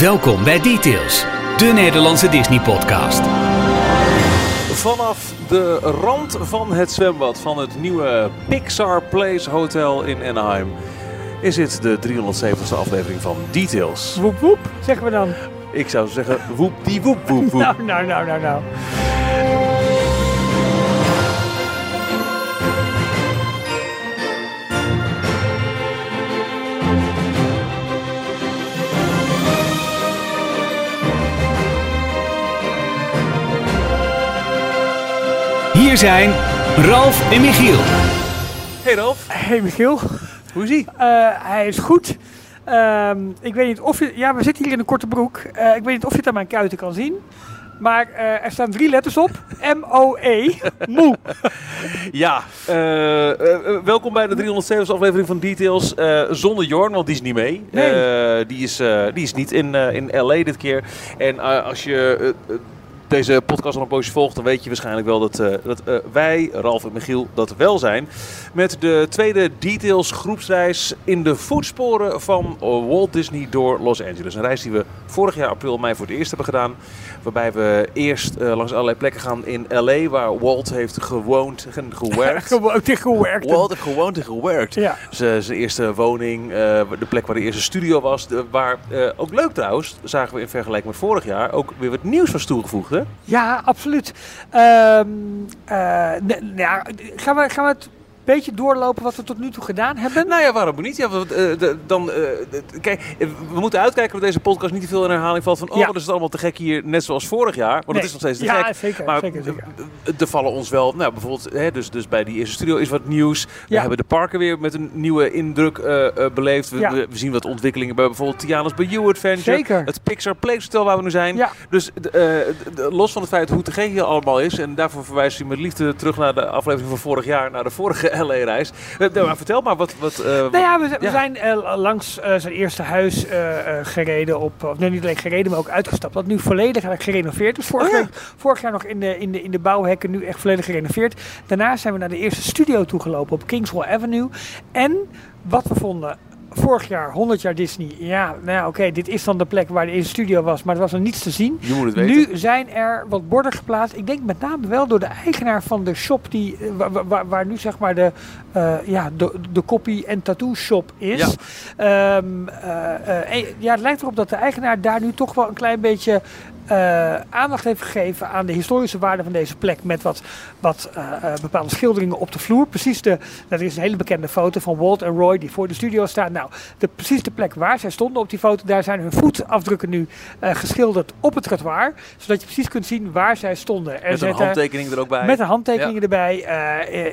Welkom bij Details, de Nederlandse Disney-podcast. Vanaf de rand van het zwembad van het nieuwe Pixar Place Hotel in Anaheim is dit de 370ste aflevering van Details. Woep woep, zeggen we dan. Ik zou zeggen woep die woep woep woep. Nou, nou, nou, nou, nou. Hier zijn Ralf en Michiel. Hey Rolf, Hey Michiel, hoe is ie? Eh, hij is goed. Ehm, ik weet niet of je... Ja, we zitten hier in een korte broek. Eh, ik weet niet of je het aan mijn kuiten kan zien. Maar eh, er staan drie letters op. M-O-E. Moe. Ja, welkom bij de 370ste aflevering van Details. Eh, zonder Jorn, want die is niet mee. Nee. Eh, die, is, eh, die is niet in, eh, in LA dit keer. En als je deze podcast al een poosje volgt, dan weet je waarschijnlijk wel dat, eh, dat eh, wij, Ralf en Michiel, dat wel zijn. Met de tweede Details groepsreis in de voetsporen van Walt Disney door Los Angeles. Een reis die we vorig jaar april, mei voor het eerst hebben gedaan. Waarbij we eerst eh, langs allerlei plekken gaan in LA, waar Walt heeft gewoond en gewerkt. Gewoon dit gewerkt. Walt heeft gewoond en gewerkt. Ja. Zijn eerste woning, de plek waar de eerste studio was. de- waar, ook leuk trouwens, zagen we in vergelijking met vorig jaar, ook weer wat nieuws was toegevoegd. Hè? Ja, absoluut. Ehm, eh, ne- nou ja, gaan, we, gaan we het beetje doorlopen wat we tot nu toe gedaan hebben? Nou ja, waarom niet? Ja, want, eh, de- dan, eh, kijk, eh, we moeten uitkijken dat deze podcast niet te veel in herhaling valt van... oh, Ja. wat is het allemaal te gek hier, net zoals vorig jaar. Want Nee. het is nog steeds te ja, gek. zeker. Maar zeker, zeker. er vallen ons wel, nou bijvoorbeeld, hè, dus, dus bij die eerste studio is wat nieuws. We hebben de parken weer met een nieuwe indruk beleefd. We, we, zien wat ontwikkelingen bij bijvoorbeeld Tiana's Bayou Adventure. Zeker. Het Pixar Place Hotel waar we nu zijn. Ja. Dus los van het feit hoe te gek hier allemaal is. En daarvoor verwijs je met liefde terug naar de aflevering van vorig jaar. Naar de vorige LA-reis. maar vertel maar, wat... wat eh, Nou ja, we, zijn eh, langs eh, zijn eerste huis eh, eh, gereden op, of nee, niet alleen gereden, maar ook uitgestapt. Dat nu volledig gerenoveerd is. Vorig, Oh ja. jaar, vorig jaar nog in de, in, de, in de bouwhekken, nu echt volledig gerenoveerd. Daarna zijn we naar de eerste studio toegelopen op Kingswell Avenue. En wat we vonden, vorig jaar, 100 jaar Disney. Ja, nou ja, oké, dit is dan de plek waar de eerste studio was, maar er was nog niets te zien. je moet het weten. Nu zijn er wat borden geplaatst. Ik denk met name wel door de eigenaar van de shop die, eh, wa- wa- waar, waar nu zeg maar de, eh, ja, de, de copy en tattoo shop is. Ja. Ehm, eh, ja, het lijkt erop dat de eigenaar daar nu toch wel een klein beetje eh, aandacht heeft gegeven aan de historische waarde van deze plek. Met wat, wat eh, eh, bepaalde schilderingen op de vloer. Precies de, er is een hele bekende foto van Walt en Roy die voor de studio staan. Nou, de, precies de plek waar zij stonden op die foto, daar zijn hun voetafdrukken nu geschilderd op het trottoir. Zodat je precies kunt zien waar zij stonden. Er Met een handtekening er ook bij. met de handtekeningen erbij.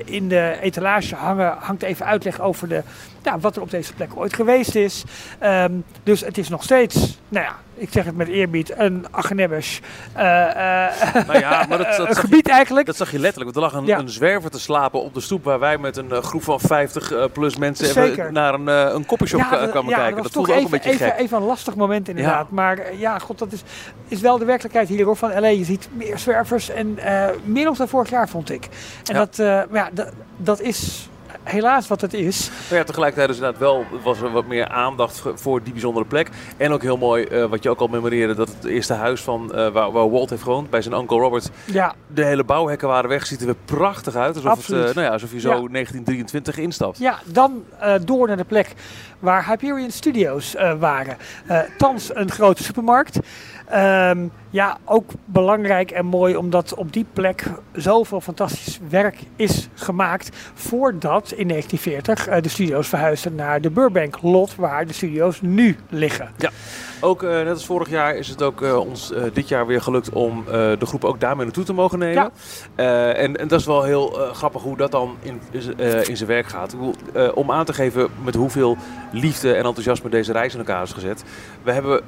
In de etalage hangen, hangt even uitleg over de, ja, wat er op deze plek ooit geweest is. Ehm, dus het is nog steeds, nou ja, ik zeg het met eerbied, een Agnebbes eh, eh, Nou ja, maar dat, dat, een zag je, gebied eigenlijk. dat zag je letterlijk. Want er lag een, Ja. een zwerver te slapen op de stoep... waar wij met een eh, groep van 50 eh, plus mensen even naar een, een Ja, kwamen ja, kijken. Dat, Dat, voelde toch ook een even, beetje even, gek. even een lastig moment inderdaad. Maar ja, god, dat is, is wel de werkelijkheid hier hoor, van LA. Je ziet meer zwervers en meer nog dan vorig jaar vond ik. En dat, ja, dat, dat is helaas wat het is. Maar ja, tegelijkertijd is inderdaad wel, was er wat meer aandacht voor die bijzondere plek. En ook heel mooi, eh, wat je ook al memoreerde, dat het eerste huis van eh, waar, waar Walt heeft gewoond, bij zijn onkel Robert. Ja, De hele bouwhekken waren weg, ziet er weer prachtig uit. Alsof, het, eh, nou ja, alsof je zo Ja. 1923 instapt. Ja, dan door naar de plek waar Hyperion Studios waren. Thans een grote supermarkt. Ehm, ja, ook belangrijk en mooi omdat op die plek zoveel fantastisch werk is gemaakt. Voordat in 1940 eh, de studio's verhuisden naar de Burbank lot waar de studio's nu liggen. Ook, eh, net als vorig jaar, is het ook eh, ons eh, dit jaar weer gelukt om de groep ook daarmee naartoe te mogen nemen. Ja. En, en dat is wel heel grappig hoe dat dan in, in zijn werk gaat. Om aan te geven met hoeveel liefde en enthousiasme deze reis in elkaar is gezet. We hebben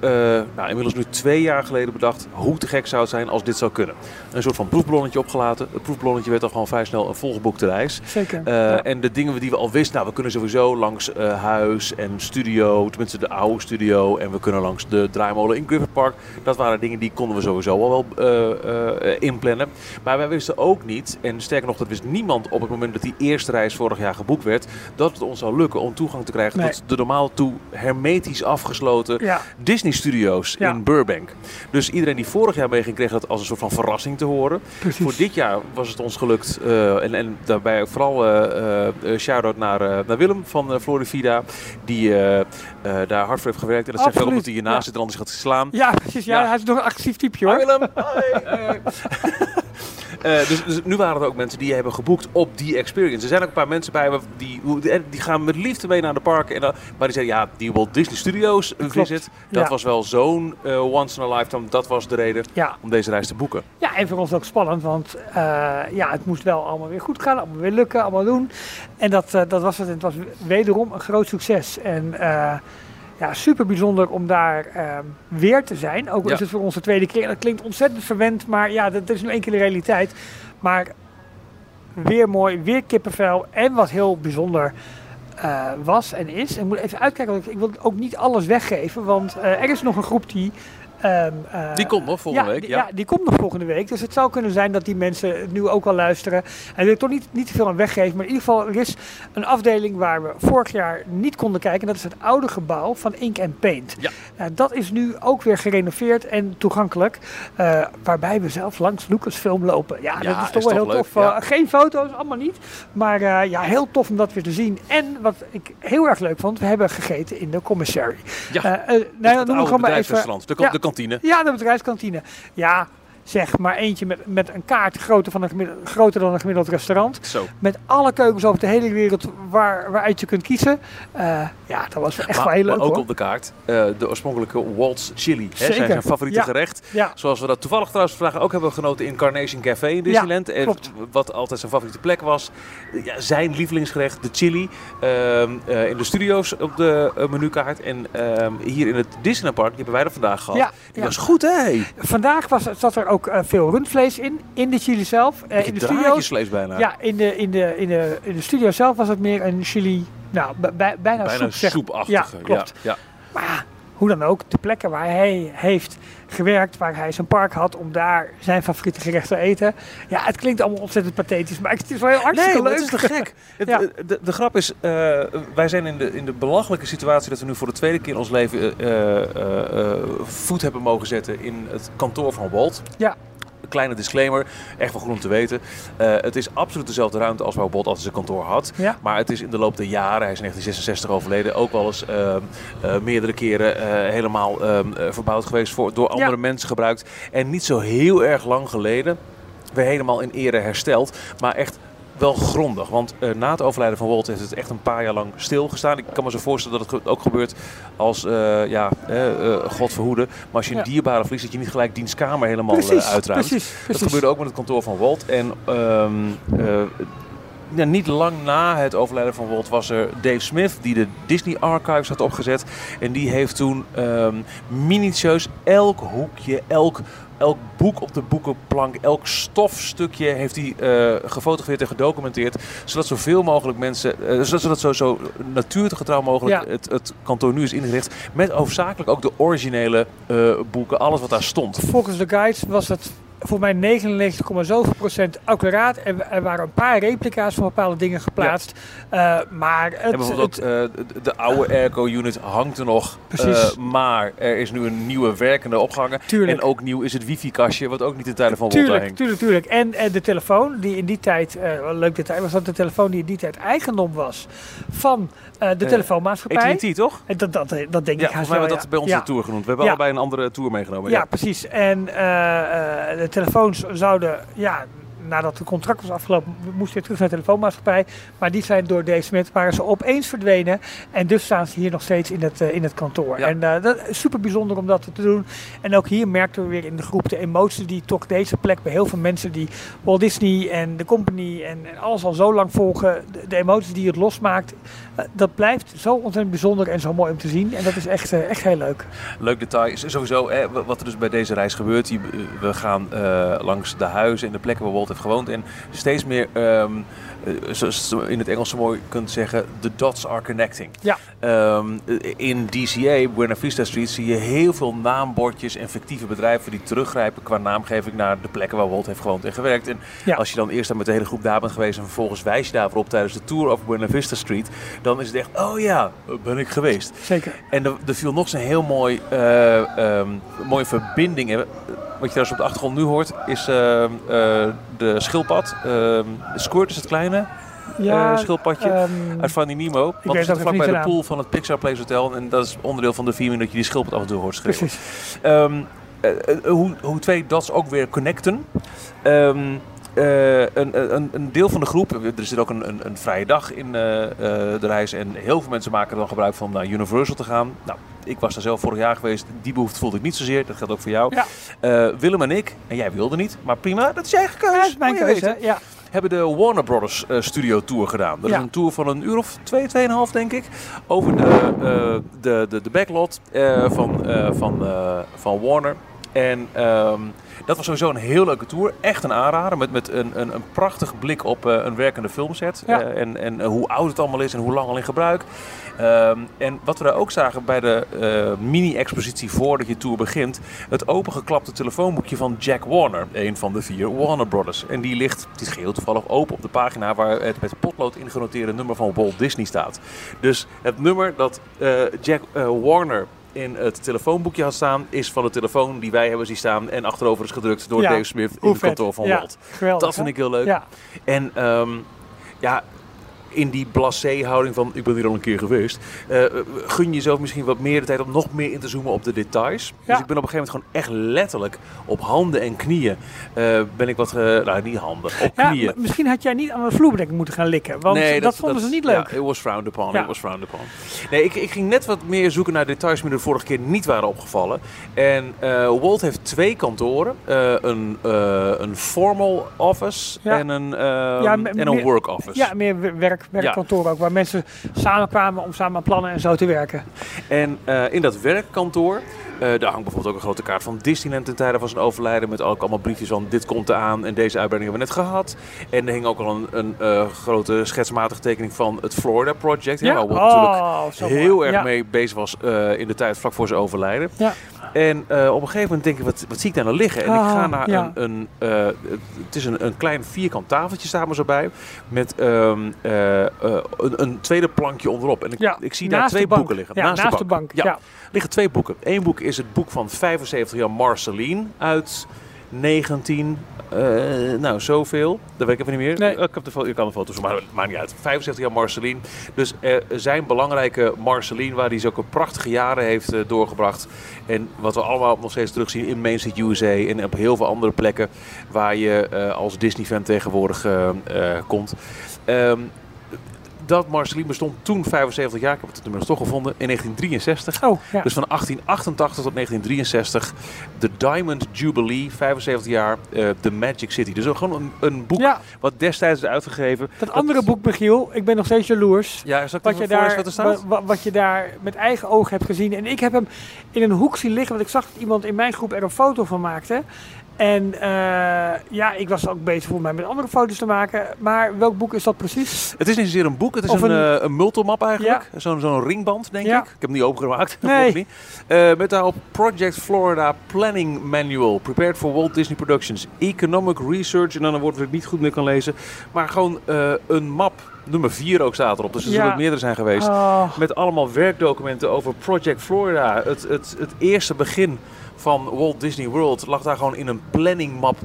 nou, inmiddels nu twee jaar geleden bedacht hoe te gek zou het zijn als dit zou kunnen. Een soort van proefballonnetje opgelaten. Het proefballonnetje werd al gewoon vrij snel een volgeboekte reis. Zeker. Ja. En de dingen die we al wisten, nou, we kunnen sowieso langs huis en studio, tenminste de oude studio, en we kunnen langs De draaimolen in Griffith Park. Dat waren dingen die konden we sowieso al wel eh, eh, inplannen. Maar wij wisten ook niet, en sterker nog, dat wist niemand op het moment dat die eerste reis vorig jaar geboekt werd, dat het ons zou lukken om toegang te krijgen Nee. tot de normaal toe hermetisch afgesloten Ja, Disney Studios Ja. in Burbank. Dus iedereen die vorig jaar meeging, kreeg dat als een soort van verrassing te horen. precies. Voor dit jaar was het ons gelukt. eh, en, en daarbij ook vooral shout-out naar, naar Willem van Florivida. Die daar hard voor heeft gewerkt. En dat zegt wel omdat hij hiernaast ja. zit en anders gaat slaan. Ja, precies. Ja, hij is nog een actief typeje hoor. Willem! Eh, dus, dus nu waren er ook mensen die hebben geboekt op die experience. Er zijn ook een paar mensen bij me die, die gaan met liefde mee naar de parken. En dan, maar die zeggen, ja, die Walt Disney Studios eh, Klopt, visit, dat ja. was wel zo'n eh, once in a lifetime. Dat was de reden Ja. om deze reis te boeken. Ja, en voor ons ook spannend, want eh, ja, het moest wel allemaal weer goed gaan, allemaal weer lukken, allemaal doen. En dat, eh, dat was het. En het was wederom een groot succes. En eh, ja, super bijzonder om daar eh, weer te zijn. Ook al Ja. is het voor ons de tweede keer. En dat klinkt ontzettend verwend, maar ja, dat, dat is nu één keer de realiteit. Maar weer mooi, weer kippenvel. En wat heel bijzonder eh, was en is. En ik moet even uitkijken, want ik, ik wil ook niet alles weggeven. Want eh, er is nog een groep die... ehm, eh, Die komt nog volgende ja, week. Ja. ja, die komt nog volgende week. Dus het zou kunnen zijn dat die mensen het nu ook al luisteren. En ik wil toch niet, niet te veel aan weggeven. Maar in ieder geval, er is een afdeling waar we vorig jaar niet konden kijken. En dat is het oude gebouw van Ink and Paint. Ja. Nou, dat is nu ook weer gerenoveerd en toegankelijk. eh, waarbij we zelf langs Lucasfilm lopen. Ja, Ja, dat is toch wel heel leuk, tof. Eh, geen foto's, allemaal niet. Maar eh, ja, heel tof om dat weer te zien. En wat ik heel erg leuk vond, we hebben gegeten in de commissary. Ja, Eh, eh, het nou, ik oude even. bedrijfsrestaurant, de, de Ja, de bedrijfskantine. Ja, zeg maar eentje met, met een kaart groter, van een groter dan een gemiddeld restaurant. Zo. Met alle keukens over de hele wereld waar, waaruit je kunt kiezen. Eh, ja, dat was echt maar, wel heel leuk maar ook hoor. op de kaart eh, de oorspronkelijke Waltz Chili. Hè, zijn zijn favoriete Ja. gerecht. Ja, Zoals we dat toevallig trouwens vandaag ook hebben genoten in Carnation Café in Disneyland. En klopt. Wat altijd zijn favoriete plek was. Ja, zijn lievelingsgerecht, de chili. ehm, eh, in de studio's op de menukaart. En ehm, hier in het Disneyland Park, die hebben wij er vandaag gehad. Ja, Die ja. was goed hè? Vandaag was, zat er ook eh, veel rundvlees in, in de chili zelf. Beetje in de studio's. bijna. Ja, in de, in, de, in, de, in de studio zelf was het meer een chili, nou, bij- bij- bijna, bijna soep. zeg- soepachtige. Ja, klopt. Ja, Maar ja, hoe dan ook, de plekken waar hij heeft gewerkt, waar hij zijn park had om daar zijn favoriete gerechten te eten. Ja, het klinkt allemaal ontzettend pathetisch, maar het is wel heel hartstikke Nee, leuk. het is te gek. Het, Ja. de, de grap is, eh, wij zijn in de, in de belachelijke situatie dat we nu voor de tweede keer in ons leven eh, eh, eh, voet hebben mogen zetten in het kantoor van Walt. Ja. Een kleine disclaimer, echt wel goed om te weten. Eh, het is absoluut dezelfde ruimte als waar Walt altijd zijn kantoor had. Ja. Maar het is in de loop der jaren, hij is in 1966 overleden, ook wel eens ehm, eh, meerdere keren eh, helemaal ehm, eh, verbouwd geweest, voor, door andere Ja. mensen gebruikt. En niet zo heel erg lang geleden weer helemaal in ere hersteld. Maar echt wel grondig. Want eh, na het overlijden van Walt heeft het echt een paar jaar lang stilgestaan. Ik kan me zo voorstellen dat het ook gebeurt als, eh, ja, eh, God verhoede. Maar als je een Ja. dierbare verliest, dat je niet gelijk dienstkamer helemaal Precies, uitruimt. precies, Dat gebeurde ook met het kantoor van Walt. En ehm, eh, ja, niet lang na het overlijden van Walt was er Dave Smith, die de Disney Archives had opgezet. En die heeft toen ehm, minutieus elk hoekje, elk, elk boek op de boekenplank, elk stofstukje heeft hij eh, gefotografeerd en gedocumenteerd. Zodat zoveel mogelijk mensen, eh, zodat zodat zo, zo natuurgetrouw mogelijk Ja. het, het kantoor nu is ingericht. Met hoofdzakelijk ook de originele eh, boeken, alles wat daar stond. Volgens de guides was het voor mij 99,7% accuraat. En er waren een paar replica's van bepaalde dingen geplaatst. Eh, maar het, En bijvoorbeeld het- ook eh, de, de oude airco-unit hangt er nog. Precies. Eh, maar er is nu een nieuwe werkende opgehangen. Tuurlijk. En ook nieuw is het wifi-kastje, wat ook niet in tijden van Tuurlijk, hing. tuurlijk, tuurlijk. En, en de telefoon die in die tijd, eh, leuk detail, was dat de telefoon die in die tijd eigendom was van eh, de telefoonmaatschappij. AT&T, toch? En dat, dat, dat denk Ja, ik volgens mij werd dat bij ja. de tour genoemd. We hebben Ja. allebei een andere tour meegenomen. Ja, precies. En eh, eh, de telefoons zouden, ja, nadat het contract was afgelopen, moesten weer terug naar de telefoonmaatschappij. Maar die zijn door Dave Smith, waren ze opeens verdwenen. En dus staan ze hier nog steeds in het, eh, in het kantoor. Ja. En eh, dat is super bijzonder om dat te doen. En ook hier merkten we weer in de groep de emotie die toch deze plek bij heel veel mensen die Walt Disney en de company en, en alles al zo lang volgen, de, de emoties die het losmaakt, dat blijft zo ontzettend bijzonder en zo mooi om te zien. En dat is echt, eh, echt heel leuk. Leuk detail sowieso hè, wa- wat er dus bij deze reis gebeurt. Eh, we gaan eh, langs de huizen en de plekken waar Walt heeft gewoond. En steeds meer, ehm, eh, zoals je in het Engels zo mooi kunt zeggen, the dots are connecting. Ja. Ehm, in DCA, Buena Vista Street, zie je heel veel naambordjes en fictieve bedrijven die teruggrijpen qua naamgeving naar de plekken waar Walt heeft gewoond en gewerkt. En Ja. als je dan eerst dan met de hele groep daar bent geweest en vervolgens wijs je daarvoor op tijdens de tour over Buena Vista Street, dan is het echt, oh ja, ben ik geweest. Zeker. En er, er viel nog eens een heel mooi, eh, ehm, mooie verbinding. Eh, Wat je trouwens op de achtergrond nu hoort, is ehm, eh, de schildpad. Ehm Squirt is het kleine eh, schildpadje ehm, uit Finding Nemo. Want we zitten vlakbij de pool van het Pixar Place Hotel. En dat is onderdeel van de filming dat je die schildpad af en toe hoort schreeuwen. precies. Eh, eh, hoe, hoe twee dots ook weer connecten. Eh, een, een, een deel van de groep, er zit ook een, een, een vrije dag in eh, eh, de reis en heel veel mensen maken er dan gebruik van om naar Universal te gaan. Nou, ik was daar zelf vorig jaar geweest, die behoefte voelde ik niet zozeer, dat geldt ook voor jou. Ja. Eh, Willem en ik, en jij wilde niet, maar prima, dat is je eigen keuze. Ja, dat is mijn keuze. Ja. hebben de Warner Brothers eh, Studio Tour gedaan. Dat Ja. is een tour van een uur of twee, tweeënhalf denk ik. Over de, eh, de, de, de backlot van, van, van Warner. En ehm, dat was sowieso een heel leuke tour. Echt een aanrader. Met, met een, een, een prachtig blik op eh, een werkende filmset. Ja. Eh, en en eh, hoe oud het allemaal is en hoe lang al in gebruik. Ehm, en wat we daar ook zagen bij de mini-expositie voordat je tour begint. Het opengeklapte telefoonboekje van Jack Warner. Een van de vier Warner Brothers. En die ligt, het is geheel toevallig, open op de pagina waar het met potlood ingenoteerde nummer van Walt Disney staat. Dus het nummer dat Jack Warner in het telefoonboekje had staan, is van de telefoon die wij hebben zien staan en achterover is gedrukt door Ja, Dave Smith in het vet. kantoor van ja, Walt. Geweldig. Dat vind hè? ik heel leuk. Ja. En ehm, ja, in die blasé-houding van ik ben hier al een keer geweest, eh, gun je jezelf misschien wat meer de tijd om nog meer in te zoomen op de details. Ja. Dus ik ben op een gegeven moment gewoon echt letterlijk op handen en knieën eh, ben ik wat, nou niet handen, op Ja, knieën. misschien had jij niet aan de vloerbedekking moeten gaan likken. Want dat, vonden ze niet leuk. Ja, it was frowned upon. It was frowned upon. Nee, ik, ik ging net wat meer zoeken naar details die me de vorige keer niet waren opgevallen. En eh, Walt heeft twee kantoren. Een, een formal office en een, ehm, en een work office. Ja, meer wer- werk, werkkantoor ook. Waar mensen samenkwamen om samen aan plannen en zo te werken. En eh, in dat werkkantoor, daar hangt bijvoorbeeld ook een grote kaart van Disneyland ten tijde van zijn overlijden. Met ook allemaal briefjes van dit komt eraan en deze uitbreiding hebben we net gehad. En er hing ook al een, een eh, grote schetsmatige tekening van het Florida Project. hè, waar Walt natuurlijk Oh, heel mooi. erg Ja. mee bezig was eh, in de tijd vlak voor zijn overlijden. Ja. En eh, op een gegeven moment denk ik, wat, wat zie ik daar nou liggen? En ik ga Ah, naar ja. een, een eh, het is een, een klein vierkant tafeltje, staat me zo bij, met ehm, eh, eh, een, een tweede plankje onderop. En ik, Ja, ik zie daar twee boeken liggen. Ja, naast, de bank. Ja. Ja. liggen twee boeken. Eén boek is het boek van 75 jaar Marceline uit 19... eh, nou, zoveel. Dat weet ik even niet meer. Nee. Ik, heb de, ik kan de foto's maar het maakt niet uit. 75 jaar Marceline. Dus er zijn belangrijke Marceline, waar hij zulke prachtige jaren heeft eh, doorgebracht. En wat we allemaal nog steeds terugzien in Main Street USA en op heel veel andere plekken waar je eh, als Disney-fan tegenwoordig eh, eh, komt. Ehm, dat Marceline bestond toen 75 jaar, ik heb het inmiddels toch gevonden, in 1963. Oh, ja. Dus van 1888 tot 1963. De Diamond Jubilee, 75 jaar. eh The Magic City. Dus ook gewoon een, een boek ja, wat destijds is uitgegeven. dat andere boek, Michiel, ik ben nog steeds jaloers. Ja, Wat je, daar, wat er staat? je daar met eigen ogen hebt gezien. En ik heb hem in een hoek zien liggen, want ik zag dat iemand in mijn groep er een foto van maakte. En eh, ja, ik was ook bezig voor mij met andere foto's te maken. Maar welk boek is dat precies? Het is niet zozeer een boek, het is Of een, een- een multimap eigenlijk. Zo'n zo'n ringband, denk Ja. ik. Ik heb hem niet opengemaakt. Nee. niet. Eh, met daarop Project Florida Planning Manual. Prepared for Walt Disney Productions. Economic Research. En dan een woord dat ik niet goed meer kan lezen. Maar gewoon een map. Nummer 4 ook staat erop. Dus er Ja. zullen meerdere zijn geweest. Oh, Met allemaal werkdocumenten over Project Florida. Het, het, het eerste begin van Walt Disney World lag daar gewoon in een planningmap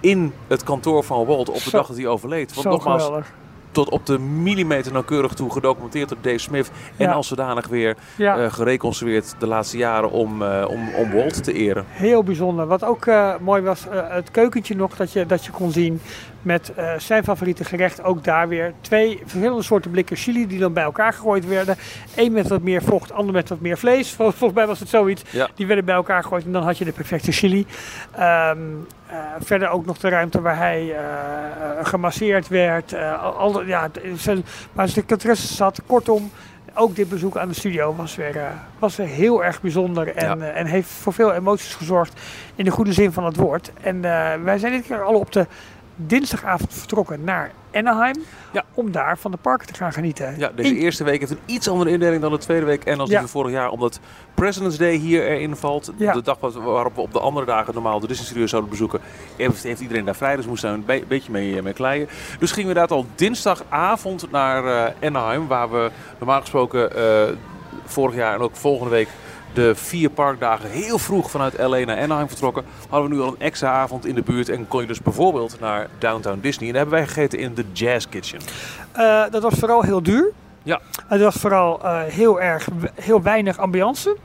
in het kantoor van Walt op de Zo. dag dat hij overleed. Want nogmaals, geweldig. tot op de millimeter nauwkeurig toe gedocumenteerd door Dave Smith. En als zodanig weer Ja. eh, gereconstrueerd de laatste jaren om, eh, om, om Walt te eren. Heel bijzonder. Wat ook eh, mooi was, het keukentje nog dat je, dat je kon zien met eh, zijn favoriete gerecht. Ook daar weer twee verschillende soorten blikken chili die dan bij elkaar gegooid werden. Eén met wat meer vocht, ander met wat meer vlees. Vol- Volgens mij was het zoiets. Ja. Die werden bij elkaar gegooid en dan had je de perfecte chili. Ehm, eh, verder ook nog de ruimte waar hij eh, gemasseerd werd. al, al- ja, zijn, waar zijn secretaresse zat. Kortom, ook dit bezoek aan de studio was weer, was weer heel erg bijzonder. En, Ja. en heeft voor veel emoties gezorgd in de goede zin van het woord. En wij zijn dit keer al op de dinsdagavond vertrokken naar Anaheim. Ja. Om daar van de parken te gaan genieten. Ja, deze In- eerste week heeft een iets andere indeling dan de tweede week en als die Ja. van vorig jaar. Omdat President's Day hier erin valt. Ja. De dag waarop we op de andere dagen normaal de Disney Studios zouden bezoeken. Heeft, heeft iedereen daar vrij, dus moesten we een be- beetje mee, eh, mee kleien. Dus gingen we inderdaad al dinsdagavond naar eh, Anaheim. Waar we normaal gesproken eh, vorig jaar en ook volgende week de vier parkdagen heel vroeg vanuit LA naar Anaheim vertrokken. Hadden we nu al een extra avond in de buurt en kon je dus bijvoorbeeld naar Downtown Disney. En daar hebben wij gegeten in de Jazz Kitchen. Eh, dat was vooral heel duur. Ja. Het was vooral eh, heel erg, heel weinig ambiance.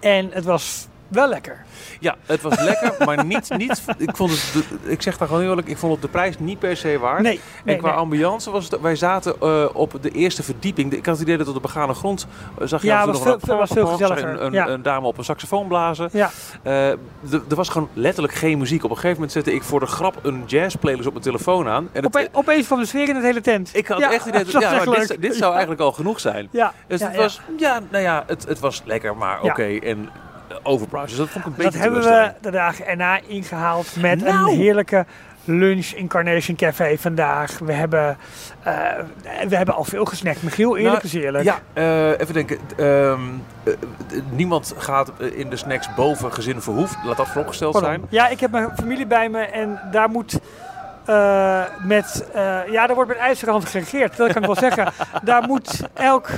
En het was wel lekker. Ja, het was lekker, maar niet, niet. Ik vond het, ik zeg daar gewoon eerlijk, ik vond het de prijs niet per se waard. Nee, en qua nee. ambiance was het, wij zaten eh, op de eerste verdieping. Ik had het idee dat op de begane grond eh, zag je Ja, was nog veel- een- was veel gezelliger, Een, een, ja. een dame op een saxofoon blazen. Ja, Eh, er was gewoon letterlijk geen muziek. Op een gegeven moment zette ik voor de grap een jazzplaylist op mijn telefoon aan. En het, opeens van de sfeer in het hele tent. ik had Ja, echt idee dat ja, maar dit, dit zou eigenlijk al genoeg zijn. Ja, Dus het was, ja, nou ja, het, het was lekker, maar oké. En overpriced. Dus dat vond ik een beetje Dat hebben we de dagen erna ingehaald met Nou. een heerlijke lunch in Carnation Café vandaag. We hebben, eh, we hebben al veel gesnackt. Michiel, eerlijk Nou, is eerlijk. Ja, eh, even denken. Ehm, eh, niemand gaat in de snacks boven gezin verhoefd. Laat dat vooropgesteld zijn. Ja, ik heb mijn familie bij me en daar moet met, ja, daar wordt met ijzerhand geregeerd. Dat kan ik wel zeggen. Daar moet elk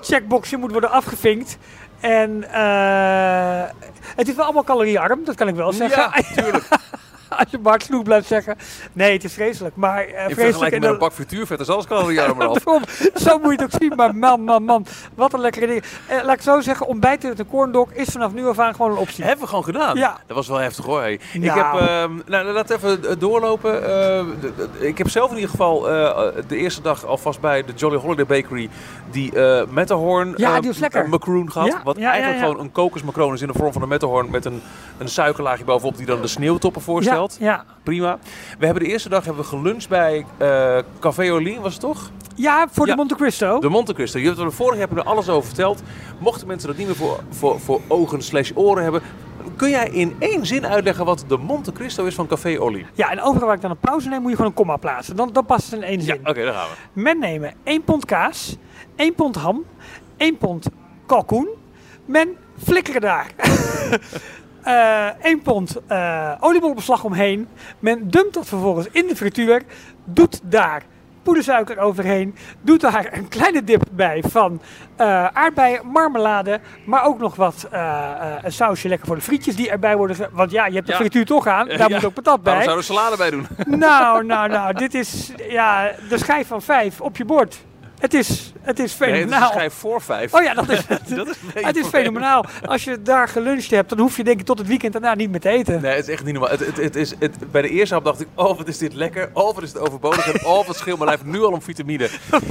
checkboxje moet worden afgevinkt. En eh, het is wel allemaal caloriearm, dat kan ik wel zeggen. Ja, tuurlijk. Als je Bart Sloeg blijft zeggen. Nee, het is vreselijk. Maar eh In vreselijk vergelijking met een pak frituurvet is alles caloriearmer af. Daarom, zo moet je het ook zien, maar man, man, man. Wat een lekkere ding. Eh, laat ik zo zeggen, ontbijten met een corndog is vanaf nu af aan gewoon een optie. Hebben we gewoon gedaan. Ja. Dat was wel heftig hoor. hey. Ik Nou. heb, ehm, nou, laat even eh, doorlopen. Ik heb zelf in ieder geval de eerste dag alvast bij de Jolly Holiday Bakery die Matterhorn Ja, eh, die was lekker. macaroon gehad. Ja, wat ja, eigenlijk ja. gewoon een kokosmacaroon is in de vorm van een Matterhorn met een, een suikerlaagje bovenop die dan de sneeuwtoppen voorstelt. Ja, ja. Prima. We hebben de eerste dag hebben we geluncht bij eh, Café Olien, was het toch? ja, voor Ja. de Monte Cristo. De Monte Cristo. Je hebt er vorig jaar heb je er alles over verteld. Mochten mensen dat niet meer voor, voor, voor ogen slash oren hebben, kun jij in één zin uitleggen wat de Monte Cristo is van Café Olien? Ja, en overal waar ik dan een pauze neem, moet je gewoon een komma plaatsen. Dan, dan past het in één Ja, zin. oké, daar gaan we. Men nemen 1 pond kaas, 1 pond ham, 1 pond kalkoen. Men flikkeren daar. eh 1 pond oliebolbeslag omheen. Men dumpt dat vervolgens in de frituur. Doet daar poedersuiker overheen. Doet daar een kleine dip bij van eh aardbeien, marmelade. Maar ook nog wat een sausje lekker voor de frietjes die erbij worden. ge- Want ja, je hebt de Ja. frituur toch aan. Daar Ja. moet ook patat Waarom bij. zouden we salade bij doen? Nou, nou, nou, dit is ja, de schijf van vijf op je bord. Het is, het is Nee, het is een fenomenaal. schijf voor vijf. Oh ja, dat is, dat is het is fenomenaal. Als je daar geluncht hebt, dan hoef je denk ik tot het weekend daarna niet meer te eten. Nee, het is echt niet normaal. Het, het, het is, het, bij de eerste hap dacht ik, oh wat is dit lekker. Oh wat is het overbodig. En oh wat scheelt mijn lijf nu al om vitamine.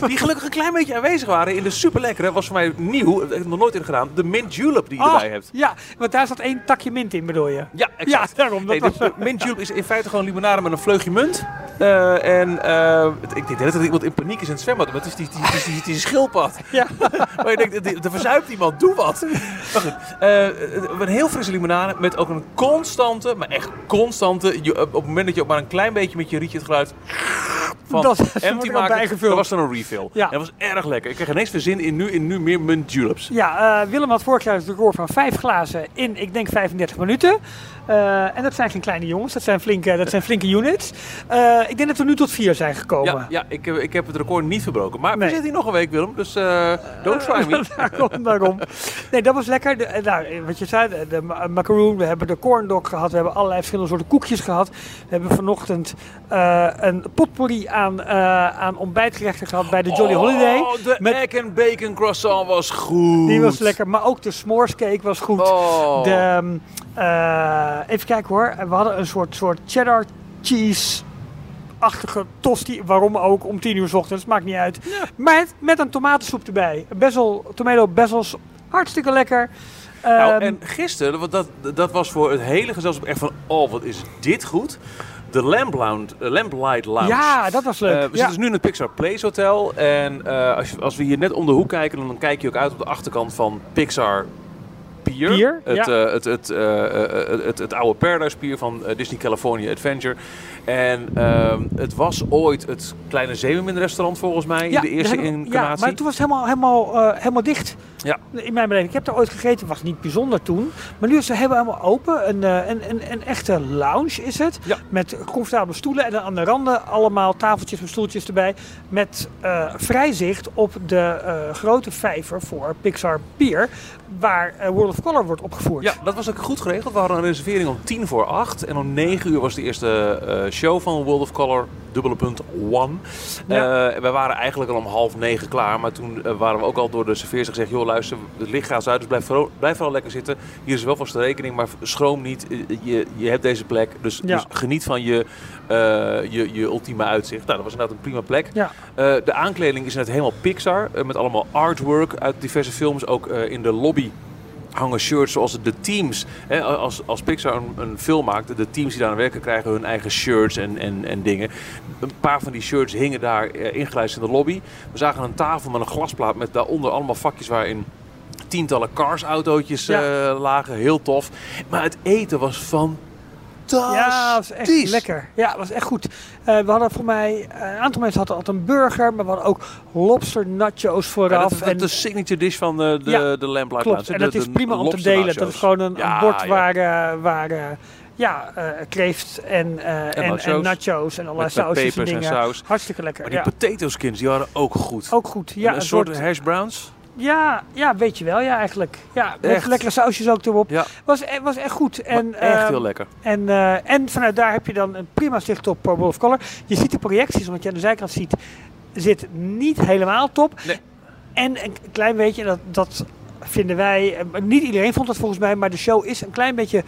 Die gelukkig een klein beetje aanwezig waren in de super lekkere. Was voor mij nieuw. Dat heb ik nog nooit in gedaan. De mint julep die je Ah, erbij hebt. Ja, want daar zat één takje mint in, bedoel je? Ja, exact. Ja, daarom. Dat Nee, was, de, mint julep is in feite gewoon limonade met een vleugje munt. Eh, en eh, ik denk dat iemand in paniek is in het zwembad. Maar het is die, die, die, die, die schildpad. ja. Maar je denkt, er- er verzuipt iemand, doe wat. Maar goed, eh, een heel frisse limonade met ook een constante, maar echt constante... je- op het moment dat je ook maar een klein beetje met je rietje het geluid van Dat is empty bijgevuld. dan was er een refill. Ja. Dat was erg lekker. Ik kreeg ineens weer zin in nu, in nu meer mint juleps. Ja, eh, Willem had vorig jaar het record van vijf glazen in, ik denk, 35 minuten. Eh, en dat zijn geen kleine jongens, dat zijn flinke, dat zijn flinke units. Ik denk dat we nu tot vier zijn gekomen. Ja, ja ik, heb- ik heb het record niet verbroken. Maar Nee. we zitten hier nog een week, Willem. Dus eh, don't try me. daarom, daarom. Nee, dat was lekker. De, eh, nou, wat je zei, de, de ma- macaroon, we hebben de corn dog gehad, we hebben allerlei verschillende soorten koekjes gehad. We hebben vanochtend eh, een potpourri aan, eh, aan ontbijtgerechten gehad bij de Jolly Holiday. Oh, de Met- egg and bacon croissant was goed. Die was lekker, maar ook de s'mores cake was goed. Oh. De, eh, even kijken hoor, we hadden een soort, soort cheddar cheese achtige tosti, waarom ook, om 10 uur 's ochtends, maakt niet uit. Met, met een tomatensoep erbij. Bezel, tomato bezels, hartstikke lekker. Nou, Ehm, en gisteren, want dat, dat was voor het hele gezelschap echt van, oh wat is dit goed. De Lamplight, Lamplight Lounge. ja, dat was Eh, leuk. we ja. zitten dus nu in het Pixar Place Hotel. En eh, als, je, als we hier net om de hoek kijken, dan kijk je ook uit op de achterkant van Pixar Pier. Pier, het, ja. eh, het, het, eh, eh, het, oude Paradise Pier van eh, Disney California Adventure. En ehm, het was ooit het kleine Zeemermin-restaurant volgens mij in de eerste hebben incarnatie. Ja, maar toen was het helemaal, helemaal, eh, helemaal dicht. Ja. In mijn beleving. Ik heb daar ooit gegeten. Was niet bijzonder toen. Maar nu is het helemaal, helemaal open. Een, eh, een, een, een echte lounge is het. Ja. Met comfortabele stoelen. En aan de randen allemaal tafeltjes en stoeltjes erbij. Met eh vrij zicht op de grote vijver voor Pixar Pier. Waar World of Color wordt opgevoerd. Ja, dat was ook goed geregeld. We hadden een reservering om tien voor acht. En om negen uur was de eerste show van World of Color, dubbele punt one. Ja. Eh, we waren eigenlijk al om half negen klaar. Maar toen eh, waren we ook al door de serveers gezegd... joh, luister, het licht gaat uit, dus blijf vooral, blijf vooral lekker zitten. Hier is wel vast de rekening, maar schroom niet. Eh, Je, je hebt deze plek, dus, Ja. dus geniet van je, je, je ultieme uitzicht. Nou, dat was inderdaad een prima plek. Ja. De aankleding is net helemaal Pixar. met allemaal artwork uit diverse films. Ook in de lobby hangen shirts zoals de teams. Hè, als, als Pixar een, een film maakt, de teams die daar aan werken krijgen hun eigen shirts en, en, en dingen. Een paar van die shirts hingen daar eh, ingelijst in de lobby. We zagen een tafel met een glasplaat met daaronder allemaal vakjes waarin tientallen cars-autootjes Ja. eh, lagen. Heel tof. Maar het eten was fantastisch. Ja, dat was echt lekker. Ja, dat was echt goed. Eh, we hadden voor mij, eh, een aantal mensen hadden altijd een burger, maar we hadden ook lobster nachos Ja, vooraf. dat is en de signature dish van de, de, Ja, de Lamplight klopt. En de- dat is prima om te delen. nachos. Dat is gewoon een, een Ja, bord ja. waar, eh, waar ja, kreeft en, en, en, nachos. nachos. en allerlei sausjes en dingen. saus. Hartstikke lekker. Maar die Ja. potato skins, die waren ook goed. Ook goed. Ja, een, soort, hash browns. Ja, ja, weet je wel, ja, eigenlijk. Ja, met Echt. lekkere sausjes ook erop. Ja, Was, e- was echt goed. En, maar echt ehm, heel lekker. En, eh, en vanuit daar heb je dan een prima zicht op uh, World of Color. Je ziet de projecties, want je aan de zijkant ziet, zit niet helemaal top. Nee. En een klein beetje, dat, dat vinden wij, eh, niet iedereen vond dat volgens mij, maar de show is een klein beetje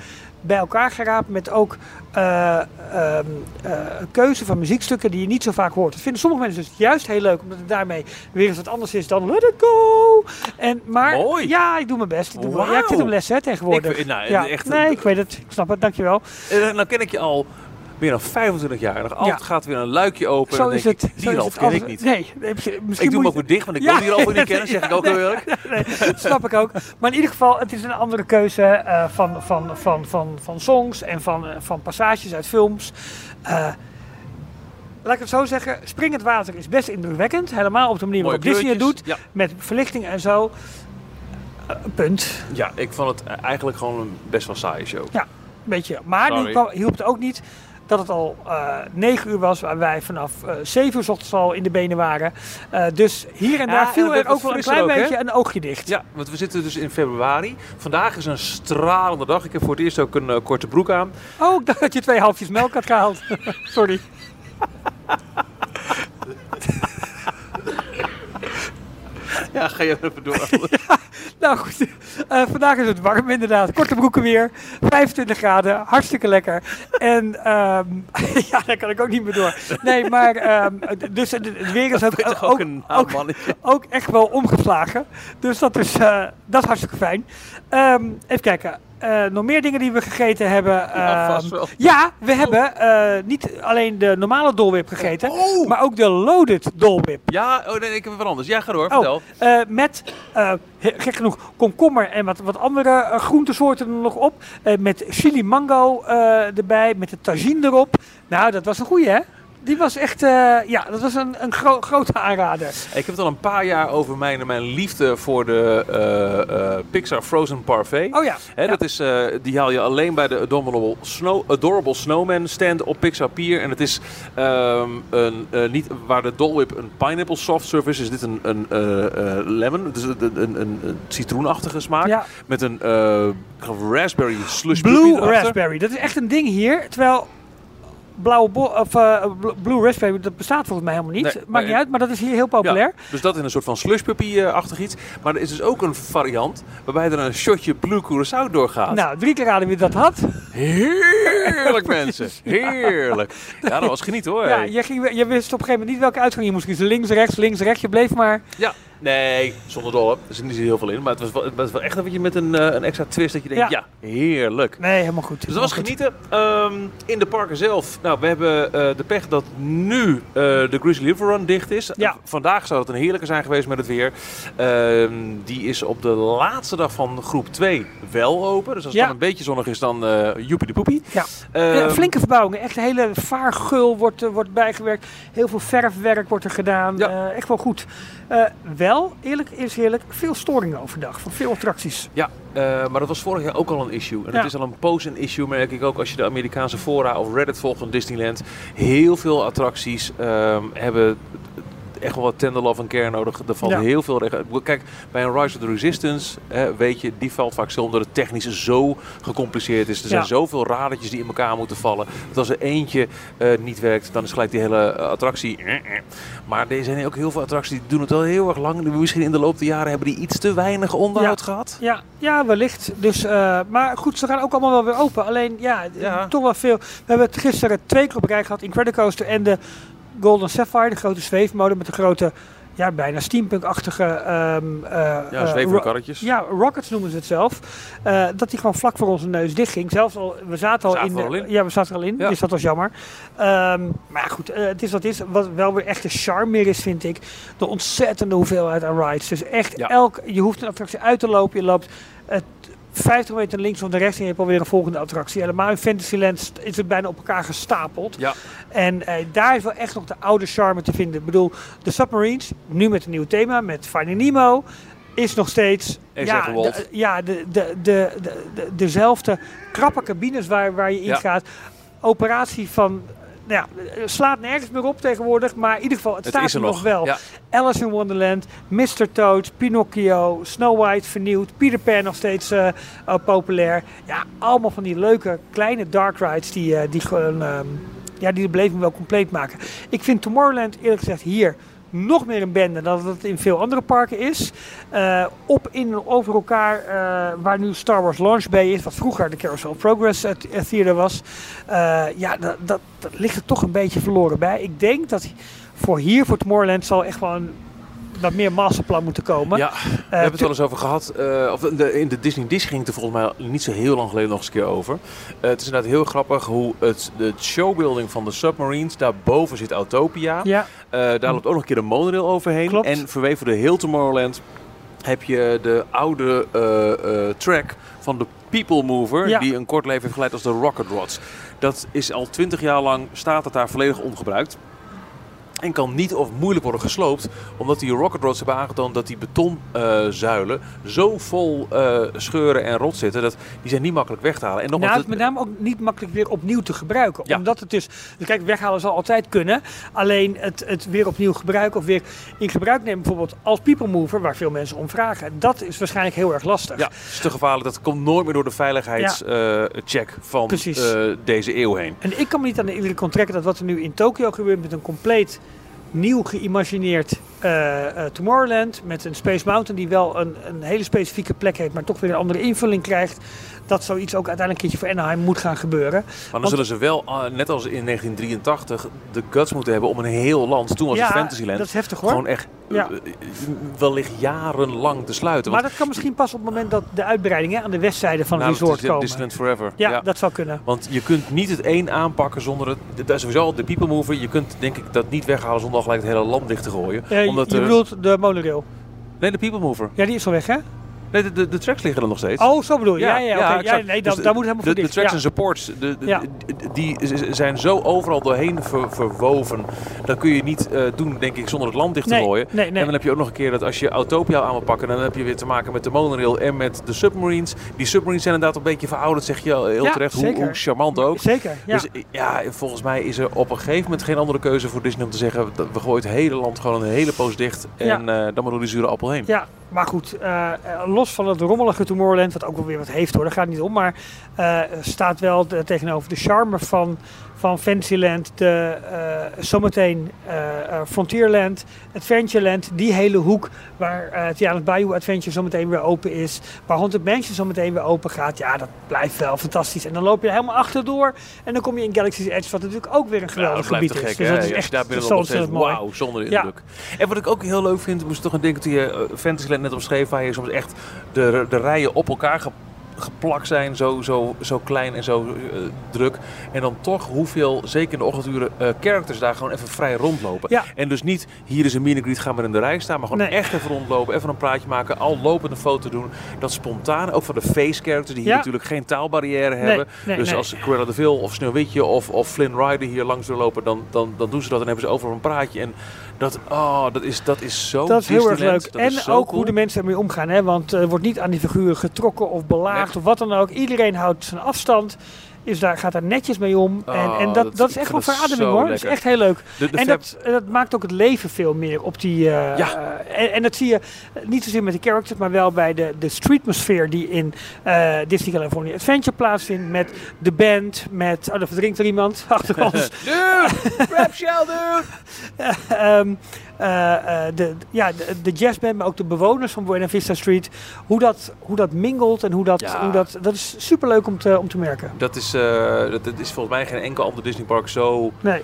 bij elkaar geraapt met ook een keuze van muziekstukken die je niet zo vaak hoort. Dat vinden sommige mensen dus juist heel leuk, omdat het daarmee weer eens wat anders is dan Let It Go. En, maar Mooi. ja, ik doe mijn best. Ik, doe, ja, ik zit hem les hè, tegenwoordig. Ik- nou, ja. echt- nee, ik weet het. Ik snap het, dankjewel. Eh, nou ken ik je al meer dan 25 jaar. En nog altijd gaat weer een luikje open. en Zo dan is denk het. ik, zo die het ken ik niet. Nee, nee, misschien ik doe hem ook weer dicht, want ik Ja. wil die ook niet kennen, zeg ik ook Nee, heel eerlijk. nee, dat snap ik ook. Maar in ieder geval, het is een andere keuze eh, van, van, van, van, van songs en van, eh, van passages uit films. Eh, laat ik het zo zeggen, Springend Water is best indrukwekkend. Helemaal op de manier waarop Disney het doet. Met verlichting en zo. Eh, punt. Ja. ja, ik vond het eh, eigenlijk gewoon een best wel saaie show. Beetje. Maar nu hielp het ook niet dat het al eh 9 uur was, waar wij vanaf eh 7 uur 's ochtends al in de benen waren. Eh, dus hier en daar viel er ook wel een klein ook, beetje een oogje dicht. Ja, want we zitten dus in februari. Vandaag is een stralende dag. Ik heb voor het eerst ook een eh, korte broek aan. Oh, ik dacht dat je twee halfjes melk had gehaald. Sorry. Ja, ga je even door. Nou goed, Eh, vandaag is het warm inderdaad. Korte broeken weer, 25 graden, hartstikke lekker. En ehm, ja, daar kan ik ook niet meer door. Nee, maar ehm, dus het weer is ook, ook, ook een ook echt wel omgeslagen. Dus dat is, eh, dat is hartstikke fijn. Ehm, even kijken. Eh, nog meer dingen die we gegeten hebben. Ja, Ehm, ja, we hebben eh, niet alleen de normale dolwip gegeten, Oh! maar ook de loaded dolwip. Ja, oh nee, ik heb wat anders. Ja, ga door, Oh, vertel. eh, met, gek genoeg, komkommer en wat, wat andere groentesoorten er nog op. Met chili mango erbij, met de tagine erop. Nou, dat was een goeie, hè? Die was echt, eh, ja, dat was een, een gro- grote aanrader. Ik heb het al een paar jaar over mijn, mijn liefde voor de eh, eh, Pixar Frozen Parfait. Oh ja. Hè, ja. dat is, eh, die haal je alleen bij de Adorable, Snow, Adorable Snowman stand op Pixar Pier. En het is ehm, een, niet, waar de Dole Whip een pineapple soft serve is, is dit een, een lemon. Is een, een, een, citroenachtige smaak. Ja. Met een raspberry slush Blue erachter. raspberry, dat is echt een ding hier. Terwijl blauwe of, eh, bl- blue raspberry, dat bestaat volgens mij helemaal niet. Nee, Maakt niet uit, maar dat is hier heel populair. Ja, dus dat in een soort van slush puppy-achtig iets. Maar er is dus ook een variant waarbij er een shotje Blue Curaçao doorgaat. Nou, drie keer raden wie dat had. Heerlijk mensen, heerlijk. Ja, dat was genieten hoor. Ja, je, ging, je wist op een gegeven moment niet welke uitgang je moest kiezen. Links, rechts, links, rechts. Je bleef maar... Nee, zonder dolle. Er zit niet zo heel veel in. Maar het was wel, het was wel echt dat je met een, eh, een extra twist dat je denkt, ja, heerlijk. Nee, helemaal goed. Dus dat was goed. genieten. Ehm, in de parken zelf. Nou, we hebben eh, de pech dat nu eh, de Grizzly River Run dicht is. Ja. Vandaag zou het een heerlijke zijn geweest met het weer. Ehm, die is op de laatste dag van groep 2 wel open. Dus als het Ja. dan een beetje zonnig is, dan joepie de poepie. Ja. Ehm, Ja, flinke verbouwingen. Echt een hele vaargul wordt, wordt bijgewerkt. Heel veel verfwerk wordt er gedaan. Ja. Echt wel goed. Eh, wel, eerlijk is eerlijk, veel storingen overdag. Van veel attracties. Ja, eh, maar dat was vorig jaar ook al een issue. En Ja. het is al een poos een issue, merk ik ook als je de Amerikaanse fora of Reddit volgt van Disneyland. Heel veel attracties ehm, hebben echt wel wat tender love en care nodig. Er valt Ja. heel veel Kijk, bij een Rise of the Resistance, hè, weet je, die valt vaak stil omdat het technisch zo gecompliceerd is. Er zijn Ja. zoveel radertjes die in elkaar moeten vallen. Dat als er eentje eh, niet werkt, dan is gelijk die hele eh, attractie. eh. Maar er zijn ook heel veel attracties die doen het al heel erg lang. Misschien in de loop der jaren hebben die iets te weinig onderhoud gehad. Ja, ja wellicht. Dus, maar goed, ze gaan ook allemaal wel weer open. Alleen, ja, Ja. toch wel veel. We hebben het gisteren twee keer op rij gehad. Incredicoaster en de Golden Sapphire. De grote zweefmolen met de grote, ja, bijna steampunk-achtige... ehm, eh, Ja, eh, zwevende ro- karretjes. Ja, Rockets noemen ze het zelf. Eh, dat die gewoon vlak voor onze neus dicht ging. Zelfs al, we zaten al Zaten in. al in. Ja, we zaten er al in. Ja. Dus dat was jammer. Ehm, maar goed, het is wat het is. Wat wel weer echt de charme meer is, vind ik. De ontzettende hoeveelheid aan rides. Dus echt, Ja. elk, je hoeft een attractie uit te lopen. Je loopt het 50 meter links of naar rechts en je hebt alweer een volgende attractie. Helemaal in Fantasyland is het bijna op elkaar gestapeld. Ja. En eh, daar is wel echt nog de oude charme te vinden. Ik bedoel, de Submarines, nu met een nieuw thema, met Finding Nemo, is nog steeds ja, de, ja, de, de, de, de, de- dezelfde krappe cabines waar, waar je in Ja. gaat. Operatie van, nou ja, eh, slaat nergens meer op tegenwoordig, maar in ieder geval, het, Het staat er nog wel. Ja. Alice in Wonderland, Mr. Toad, Pinocchio, Snow White vernieuwd, Peter Pan nog steeds eh, eh, populair. Ja, allemaal van die leuke kleine dark rides die, die gewoon ehm, ja, die de beleving wel compleet maken. Ik vind Tomorrowland eerlijk gezegd hier nog meer een bende dan dat het in veel andere parken is. Eh, op in over elkaar, eh, waar nu Star Wars Launch Bay is, wat vroeger de Carousel Progress eh, th- Theater was. Ja, dat, dat, dat ligt er toch een beetje verloren bij. Ik denk dat voor hier, voor Tomorrowland, zal echt wel een wat meer masterplan moeten komen. Ja, we hebben het wel eens over gehad. eh, of in de, in de Disney Dish ging het er volgens mij niet zo heel lang geleden nog eens een keer over. Eh, het is inderdaad heel grappig hoe het, de showbuilding van de submarines, daarboven zit Autopia. Ja, Eh, daar loopt ook nog een keer een monorail overheen. Klopt. En verweven de heel Tomorrowland heb je de oude eh, eh, track van de People Mover, Ja. die een kort leven heeft geleid als de Rocket Rods. Dat is al twintig jaar lang, staat het daar volledig ongebruikt. En kan niet of moeilijk worden gesloopt, omdat die Rocket Rods hebben aangetoond dat die betonzuilen zo vol eh, scheuren en rot zitten, dat die zijn niet makkelijk weg te halen. En nou, het is met name ook niet makkelijk weer opnieuw te gebruiken. Ja. Omdat het dus, dus kijk, weghalen zal altijd kunnen. Alleen het, het weer opnieuw gebruiken of weer in gebruik nemen, bijvoorbeeld als people mover, waar veel mensen om vragen. Dat is waarschijnlijk heel erg lastig. Ja, het is te gevaarlijk. Dat komt nooit meer door de veiligheidscheck van eh, deze eeuw heen. En ik kan me niet aan de indruk onttrekken dat wat er nu in Tokio gebeurt met een compleet nieuw geïmagineerd eh, eh, Tomorrowland. Met een Space Mountain die wel een, een hele specifieke plek heeft, maar toch weer een andere invulling krijgt. Dat zoiets ook uiteindelijk een keertje voor Anaheim moet gaan gebeuren. Maar dan Want- zullen ze wel, eh, net als in 1983, de guts moeten hebben om een heel land, toen was het Fantasyland, dat is heftig hoor. gewoon echt Ja. eh, wellicht jarenlang te sluiten. maar Want dat kan misschien pas op het moment dat de uitbreidingen aan de westzijde van het nou, resort het is komen. Forever. Ja, dat zou kunnen. Want je kunt niet het een aanpakken zonder het. Dat is sowieso de people mover. Je kunt denk ik dat niet weghalen zonder al gelijk het hele land dicht te gooien. Eh, Omdat je bedoelt de monorail. Nee, de people mover. Ja, die is al weg hè? Nee, de, de, de tracks liggen er nog steeds. Oh, zo bedoel je. Ja, ja, ja, exact. nee, Dus dat, daar moet helemaal de, voor de dicht. tracks Ja. en supports, de, de- Ja. die zijn zo overal doorheen ver- verwoven. Dat kun je niet eh, doen, denk ik, zonder het land dicht te Nee, gooien. nee. En dan heb je ook nog een keer dat als je Autopia aan wil pakken, dan heb je weer te maken met de monorail en met de submarines. Die submarines zijn inderdaad een beetje verouderd, zeg je al heel Ja, terecht. Hoe, charmant ook. Zeker, ja. Dus ja, volgens mij is er op een gegeven moment geen andere keuze voor Disney om te zeggen, we gooien het hele land gewoon een hele poos dicht en Ja. eh, dan maar door die zure appel heen. Ja, maar goed, eh, eh, los van het rommelige Tomorrowland, wat ook wel weer wat heeft hoor, daar gaat het niet om. Maar eh, staat wel tegenover de charme van, van Fantasyland, de, eh, zometeen eh, Frontierland, Adventureland. Die hele hoek waar eh Tiana's Bayou Adventure zometeen weer open is. Waar Haunted Mansion zometeen weer open gaat. Ja, dat blijft wel fantastisch. En dan loop je er helemaal achterdoor. En dan kom je in Galaxy's Edge, wat natuurlijk ook weer een Ja, geweldig dat gebied is. gek, Dus dat is echt daar binnen steeds, wauw, zonder Ja. indruk. En wat ik ook heel leuk vind, moest toch aan denken toen je Fantasyland net omschreef, waar je soms echt de, de rijen op elkaar ge- geplakt zijn, zo, zo, zo klein en zo eh, druk. En dan toch hoeveel, zeker in de ochtenduren, eh characters daar gewoon even vrij rondlopen. Ja. En dus niet, hier is een meet and greet, ga maar in de rij staan, maar gewoon Nee. echt even rondlopen, even een praatje maken, al lopend een foto doen. Dat spontaan, ook van de face characters, die hier Ja. natuurlijk geen taalbarrière Nee, hebben. nee, dus als Cruella de Vil of Sneeuwwitje of, of Flynn Rider hier langs doorlopen, dan, dan, dan doen ze dat en hebben ze overal een praatje. En dat, oh, dat, is, dat is zo Dat is heel erg leuk. Dat En ook cool. hoe de mensen ermee omgaan. Hè? Want eh, er wordt niet aan die figuren getrokken of belaagd Nee. of wat dan ook. Iedereen houdt zijn afstand. Is daar, gaat daar netjes mee om. en, Oh, en dat, dat- dat, is echt wel verademing hoor. Dat is echt heel leuk. En dat, dat maakt ook het leven veel meer op die. eh, Ja. eh, en, en dat zie je niet zozeer met de characters, maar wel bij de, de streetmosfeer die in eh, Disney California Adventure plaatsvindt. Met de band, met. Oh, er verdrinkt er iemand achter ons. Dude, shell, dude. Ehm, eh, eh, de, ja, de, de jazzband, maar ook de bewoners van Buena Vista Street. Hoe dat, hoe dat mingelt en hoe dat, Ja. hoe dat, dat is superleuk om te, om te merken. Dat is, eh, dat, dat is volgens mij geen enkel ander Disneypark zo... Nee,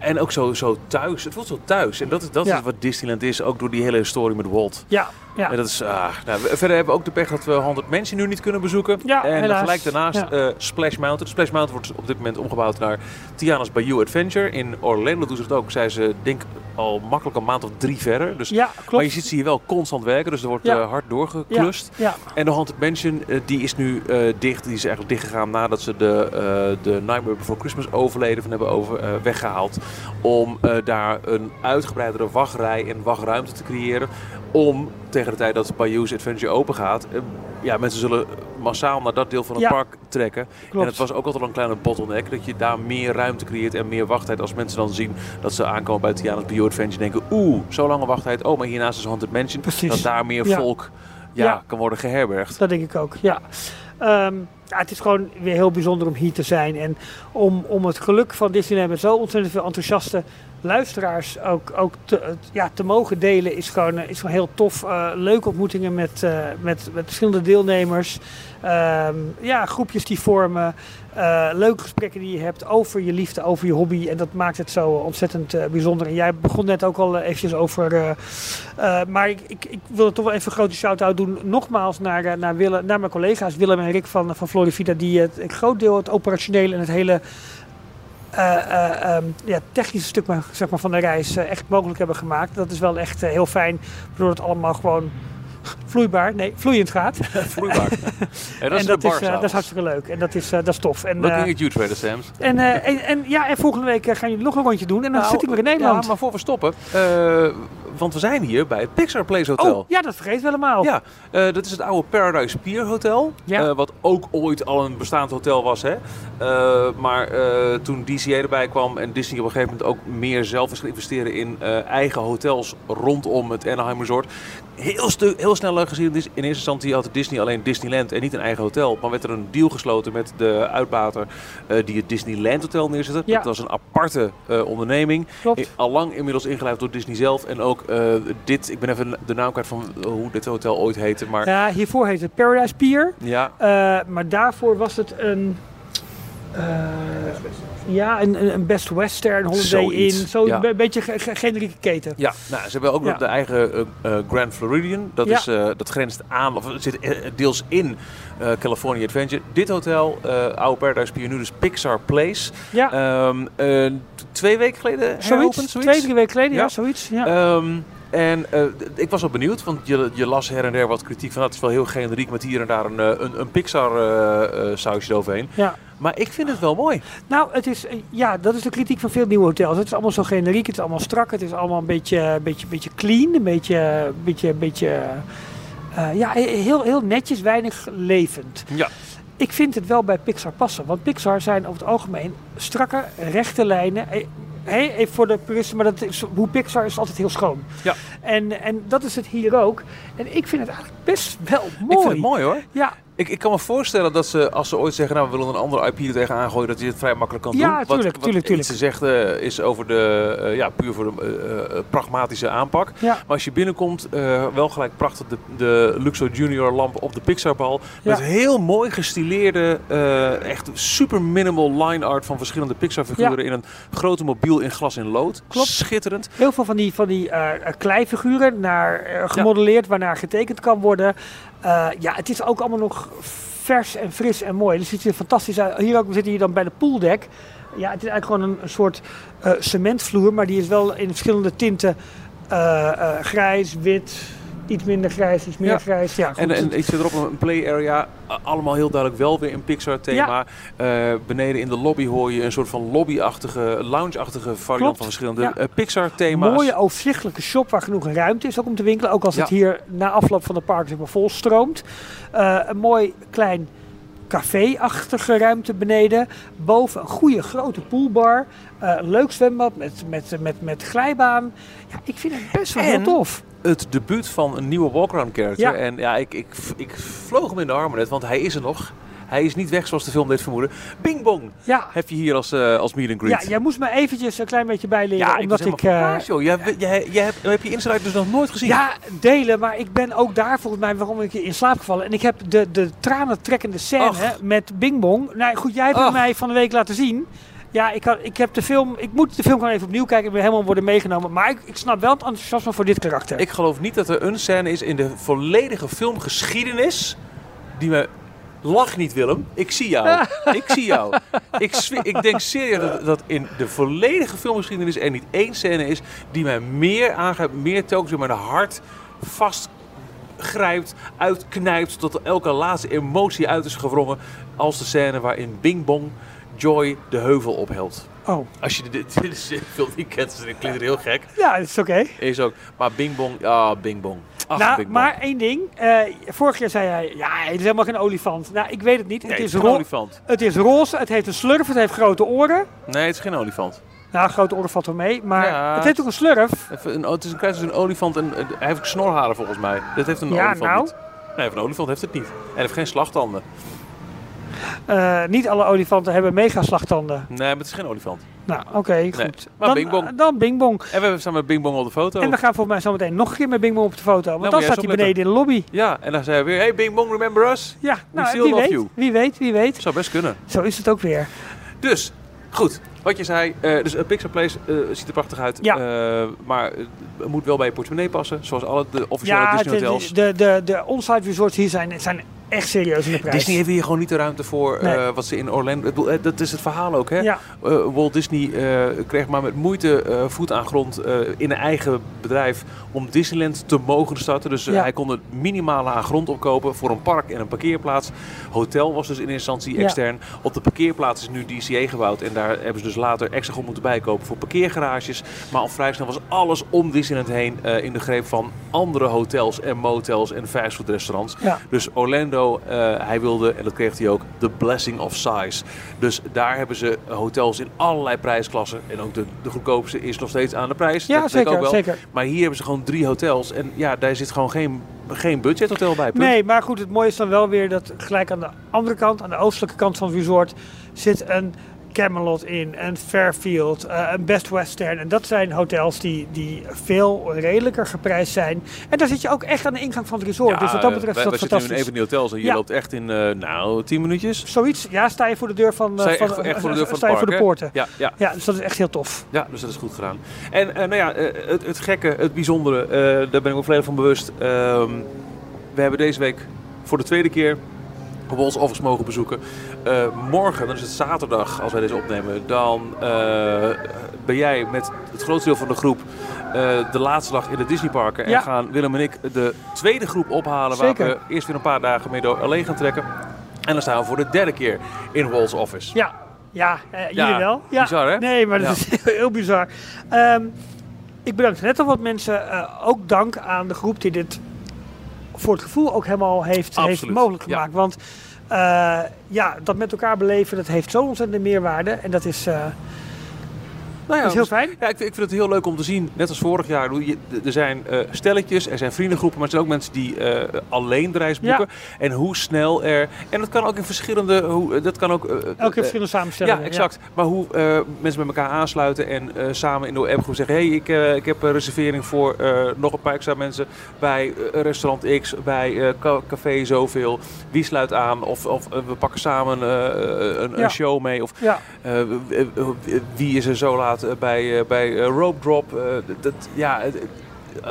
En ook zo, zo thuis. Het voelt zo thuis. En dat, is- dat Ja. is wat Disneyland is, ook door die hele historie met Walt. ja, ja. En dat is, ah, nou, verder hebben we ook de pech dat we 100 mensen nu niet kunnen bezoeken. Ja, en helaas. gelijk daarnaast Ja. eh, Splash Mountain. Splash Mountain wordt op dit moment omgebouwd naar Tiana's Bayou Adventure. In Orlando doen ze het ook. Zijn ze denk al makkelijk een maand of drie verder. Dus, ja, Maar je ziet ze hier wel constant werken. Dus er wordt eh, hard doorgeklust. ja, En de Haunted Mansion eh, die is nu dicht. Die is eigenlijk dichtgegaan nadat ze de, de Nightmare Before Christmas overleden van hebben over, eh, weggehaald. Om daar een uitgebreidere wachtrij en wachtruimte te creëren. Om tegen de tijd dat Bayou's Adventure open gaat. eh, ja, mensen zullen massaal naar dat deel van het Ja. park trekken. klopt. En het was ook altijd een kleine bottleneck. Dat je daar meer ruimte creëert en meer wachttijd. Als mensen dan zien dat ze aankomen bij Tiana's Bayou Adventure. Denken, oeh, zo lange wachttijd. Oh, maar hiernaast is Haunted Mansion. Precies. Dat daar meer Ja. volk ja, Ja. kan worden geherbergd. Dat denk ik ook, ja. Ehm, ja. Het is gewoon weer heel bijzonder om hier te zijn. En om, om het geluk van Disneyland met zo ontzettend veel enthousiaste luisteraars ook, ook te, ja, te mogen delen, is gewoon, eh, is gewoon heel tof. Eh, leuke ontmoetingen met, eh, met, met verschillende deelnemers. Ehm, ja, groepjes die vormen. Eh, leuke gesprekken die je hebt over je liefde, over je hobby. En dat maakt het zo ontzettend eh, bijzonder. En jij begon net ook al eh, eventjes over... maar ik, ik, ik wil toch wel even een grote shout-out doen. Nogmaals naar, naar, Willem, naar mijn collega's Willem en Rick van, van Florivida. Die het, een groot deel het operationele en het hele eh, eh, ehm, ja, technische stuk maar, zeg maar, van de reis echt mogelijk hebben gemaakt. Dat is wel echt heel fijn. Waardoor het allemaal gewoon vloeibaar, nee, vloeiend gaat. Vloeibaar. en dat en is dat is, eh, dat is hartstikke leuk. En dat is, eh, dat is tof. En, Looking eh, at you, Trader Sam's. en, en, en, ja, en volgende week gaan jullie nog een rondje doen. En dan Nou, zit ik weer in Nederland. Ja, maar voor we stoppen. want we zijn hier bij het Pixar Place Hotel. oh, ja, dat vergeten we helemaal. Ja, dat is het oude Paradise Pier Hotel. Ja. wat ook ooit al een bestaand hotel was. Hè? Maar toen DCA erbij kwam en Disney op een gegeven moment ook meer zelf is gaan investeren in eigen hotels rondom het Anaheim Resort. Heel, stu- heel snel gezien, in eerste instantie had Disney alleen Disneyland en niet een eigen hotel. Maar werd er een deal gesloten met de uitbater eh, die het Disneyland Hotel neerzette. Ja. Dat was een aparte eh, onderneming. Klopt. Eh, Allang inmiddels ingelijfd door Disney zelf. En ook dit, ik ben even de naam kwijt van hoe dit hotel ooit heette. Maar Ja, hiervoor heet het Paradise Pier. ja, maar daarvoor was het een. Ja, een, een- een Best Western Holiday Inn. Zo'n ja. be- beetje ge- ge- generieke keten. Ja, nou, ze hebben ook nog de eigen eh, eh, Grand Floridian. Dat, is, eh, dat grenst aan, of het zit deels in eh, California Adventure. Dit hotel, eh oude Paradise nu dus Pixar Place. Ja, Ehm, eh, twee weken geleden heropend, zoiets. Twee, drie weken geleden, ja, Ja. zoiets. Ja. Ehm, en eh, ik was wel benieuwd, want je, je las her en der wat kritiek van. "Nou, Het is wel heel generiek met hier en daar een, eh, een, een Pixar eh, sausje eroverheen. ja. Maar ik vind het wel mooi. Nou, het is, ja, dat is de kritiek van veel nieuwe hotels. Het is allemaal zo generiek, het is allemaal strak, het is allemaal een beetje, beetje, beetje clean, een beetje, beetje, beetje ja, heel, heel netjes, weinig levend. Ja. Ik vind het wel bij Pixar passen, want Pixar zijn over het algemeen strakke, rechte lijnen. Hey, even voor de puristen, maar dat is, hoe Pixar is altijd heel schoon. Ja. En, en dat is het hier ook. En ik vind het eigenlijk best wel mooi. Ik vind het mooi hoor. Ja, Ik, ik kan me voorstellen dat ze, als ze ooit zeggen, nou we willen een andere IP er tegenaan gooien, dat je het vrij makkelijk kan Ja, doen. tuurlijk, tuurlijk, tuurlijk. Ze zegt eh, is over de, eh, ja, puur voor de eh, pragmatische aanpak. ja. Maar als je binnenkomt, wel gelijk prachtig de, de Luxo Junior lamp op de Pixarbal. Met Ja. heel mooi gestileerde, echt super minimal line art van verschillende Pixar figuren in een grote mobiel in glas in lood. Klopt. Schitterend. Heel veel van die, van die kleifiguren naar, gemodelleerd, waarnaar getekend kan worden. Eh, ja, het is ook allemaal nog vers en fris en mooi. Het ziet er fantastisch uit. Hier ook, we zitten hier dan bij de pooldek. Ja, het is eigenlijk gewoon een, soort eh, cementvloer, maar die is wel in verschillende tinten eh, grijs, wit, iets minder grijs, iets meer Ja. grijs. Ja, goed. En, en iets verderop een play area. Allemaal heel duidelijk wel weer een Pixar thema. Eh, beneden in de lobby hoor je een soort van lobbyachtige, loungeachtige variant Klopt. van verschillende Ja. eh, Pixar thema's. mooie overzichtelijke shop waar genoeg ruimte is ook om te winkelen. Ook als het hier na afloop van de park zeg maar, vol stroomt. Eh, een mooi klein café-achtige ruimte beneden. Boven een goede grote poolbar. Eh, een leuk zwembad met, met, met, met glijbaan. Ja, ik vind het best wel En- heel tof. Het debuut van een nieuwe walkaround character. Ja. En ja, ik, ik, ik vloog hem in de armen net, want hij is er nog. Hij is niet weg zoals de film deed vermoeden. Bing bong Ja, heb je hier als, eh als meet and greet. ja, jij moest me eventjes een klein beetje bijleren. Ja, omdat ik, eh, joh. Jij, jij, jij hebt, heb je Inside dus nog nooit gezien? Ja, delen, maar ik ben ook daar volgens mij waarom ik in slaap gevallen. En ik heb de, de tranentrekkende scène met Bing Bong. Nou goed, jij hebt mij van de week laten zien. Ja, ik, had, ik heb de film. Ik moet de film gewoon even opnieuw kijken. Ik ben helemaal worden meegenomen. Maar ik, ik snap wel het enthousiasme voor dit karakter. Ik geloof niet dat er een scène is in de volledige filmgeschiedenis die me... Lach niet, Willem. Ik zie jou. ik zie jou. Ik, ik denk serieus dat, dat in de volledige filmgeschiedenis er niet één scène is die mij meer aangrijpt, meer telkens in mijn hart vastgrijpt, uitknijpt, tot elke laatste emotie uit is gewrongen, als de scène waarin Bing Bong Joy de heuvel ophelt. Oh, Als je dit, een film die kent, dit klinkt heel gek. ja, dat is oké. Is ook. Maar Bing Bong, ah, Bing Bong. Ach, Nou, Bing Bong. maar één ding. Eh, vorig jaar zei hij, ja, het is helemaal geen olifant. Nou, ik weet het niet. Nee, het, het is ro- olifant. het is roze, het heeft een slurf, het heeft grote oren. Nee, het is geen olifant. Nou, grote oren valt wel mee, maar Ja. het heeft ook een slurf. Een, het is een, het is een olifant en eh, hij heeft ook snorharen volgens mij. Dat heeft een Ja, olifant nou. niet. Nee, een olifant heeft het niet. En hij heeft geen slagtanden. Eh, niet alle olifanten hebben megaslagtanden. Nee, maar het is geen olifant. Nou, oké, goed. maar dan, Bing Bong. eh, dan Bing Bong. En we hebben staan met Bing Bong op de foto. En we gaan volgens mij zo meteen nog een keer met Bing Bong op de foto. Want moet dan staat hij beneden in de lobby. Ja, en dan zei hij weer, hey Bing Bong, remember us? Ja, nou, still wie love weet, you. wie weet, wie weet. Zou best kunnen. Zo is het ook weer. Dus, goed. Wat je zei, eh, dus een Pixar Place ziet er prachtig uit. Ja. Maar het moet wel bij je portemonnee passen. Zoals alle de officiële Ja, Disney de, hotels. de, de, de onsite resorts hier zijn, zijn echt serieus in de prijs. Disney heeft hier gewoon niet de ruimte voor Nee. eh, wat ze in Orlando... eh, Dat is het verhaal ook, hè? Ja, Eh, Walt Disney kreeg maar met moeite voet aan grond in een eigen bedrijf om Disneyland te mogen starten. Dus Ja. hij kon het minimale aan grond opkopen voor een park en een parkeerplaats. Hotel was dus in instantie Ja. extern. Op de parkeerplaats is nu DCA gebouwd en daar hebben ze dus later extra grond moeten bijkopen voor parkeergarages. Maar al vrij snel was alles om Disneyland heen in de greep van andere hotels en motels en fastfoodrestaurants. Dus Orlando, eh, hij wilde, en dat kreeg hij ook, the blessing of size. Dus daar hebben ze hotels in allerlei prijsklassen. En ook de, de goedkoopste is nog steeds aan de prijs. ja dat ik ook zeker, wel. zeker. Maar hier hebben ze gewoon drie hotels. En ja, daar zit gewoon geen, geen budgethotel bij. punt. Nee, maar goed, het mooie is dan wel weer dat gelijk aan de andere kant, aan de oostelijke kant van het resort, zit een Camelot in, een Fairfield, een Best Western. En dat zijn hotels die, die veel redelijker geprijsd zijn. En daar zit je ook echt aan de ingang van het resort. Ja, dus wat dat betreft is dat zitten nu in fantastisch. een van die hotels en je Ja. loopt echt in, eh, nou, tien minuutjes. Zoiets, ja, sta je voor de deur van, eh, Sta je van echt, echt voor de deur van sta het je voor de poorten. Ja, ja. Ja, dus dat is echt heel tof. Ja, dus dat is goed gedaan. En nou ja, het, het gekke, het bijzondere, daar ben ik ook volledig van bewust. Ehm, we hebben deze week voor de tweede keer Walls Office mogen bezoeken. Eh, morgen, dan is het zaterdag als wij deze opnemen, dan eh, ben jij met het grootste deel van de groep eh, de laatste dag in de Disneyparken. En Ja. gaan Willem en ik de tweede groep ophalen Zeker. waar we eerst weer een paar dagen mee door alleen gaan trekken. En dan staan we voor de derde keer in Walls Office. Ja, ja, jullie Ja, wel. Ja. bizar, hè? Nee, maar dat is heel bizar. Ehm, ik bedank net al wat mensen. ook dank aan de groep die dit voor het gevoel ook helemaal heeft, heeft mogelijk gemaakt. Want ja, dat met elkaar beleven, dat heeft zo'n ontzettende meerwaarde. En dat is... eh, Nou dat is heel fijn. Ja, ik, vind- ik vind het heel leuk om te zien, net als vorig jaar. Er zijn eh, stelletjes, er zijn vriendengroepen, maar er zijn ook mensen die eh, alleen de reis boeken. En hoe snel er. En dat kan ook in verschillende. Hoe, dat kan ook. eh, Elke eh, verschillende samenstellingen. Ja, exact. Maar hoe eh, mensen met elkaar aansluiten en eh, samen in de appgroep zeggen: hey, ik, eh, ik heb een reservering voor eh, nog een paar extra mensen bij eh, restaurant X, bij eh, ca- café zoveel. Wie sluit aan? Of, of eh, we pakken samen eh, een, Ja. een show mee. Of Ja, eh, wie is er zo laat eh, bij, eh, bij eh, Rope Drop? Eh, dat, ja,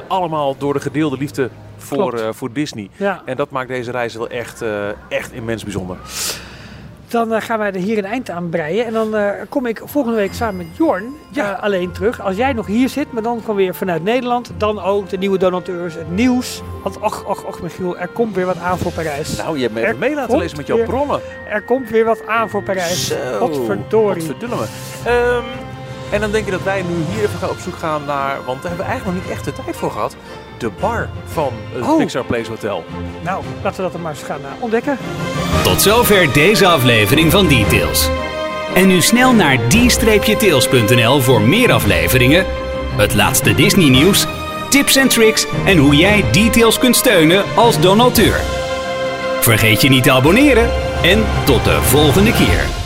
allemaal door de gedeelde liefde voor, voor Disney. ja. En dat maakt deze reis wel echt, eh, echt immens bijzonder. Dan gaan wij er hier een eind aan breien. En dan eh, kom ik volgende week samen met Jorn Ja. alleen terug. Als jij nog hier zit, maar dan gewoon weer vanuit Nederland. Dan ook de nieuwe donateurs, het nieuws. Want och, och, och Michiel, er komt weer wat aan voor Parijs. Nou, je hebt me even mee laten lezen met jouw weer- bronnen. Er komt weer wat aan voor Parijs. Zo, Godverdorie. Godverdomme. Ehm, en dan denk je dat wij nu hier even gaan op zoek gaan naar, want daar hebben we eigenlijk nog niet echt de tijd voor gehad, de bar van het Oh. Pixar Place Hotel. Nou, laten we dat dan maar eens gaan eh, ontdekken. Tot zover deze aflevering van Details. En nu snel naar d-tails.nl voor meer afleveringen, het laatste Disney nieuws, tips en tricks en hoe jij Details kunt steunen als donateur. Vergeet je niet te abonneren en tot de volgende keer.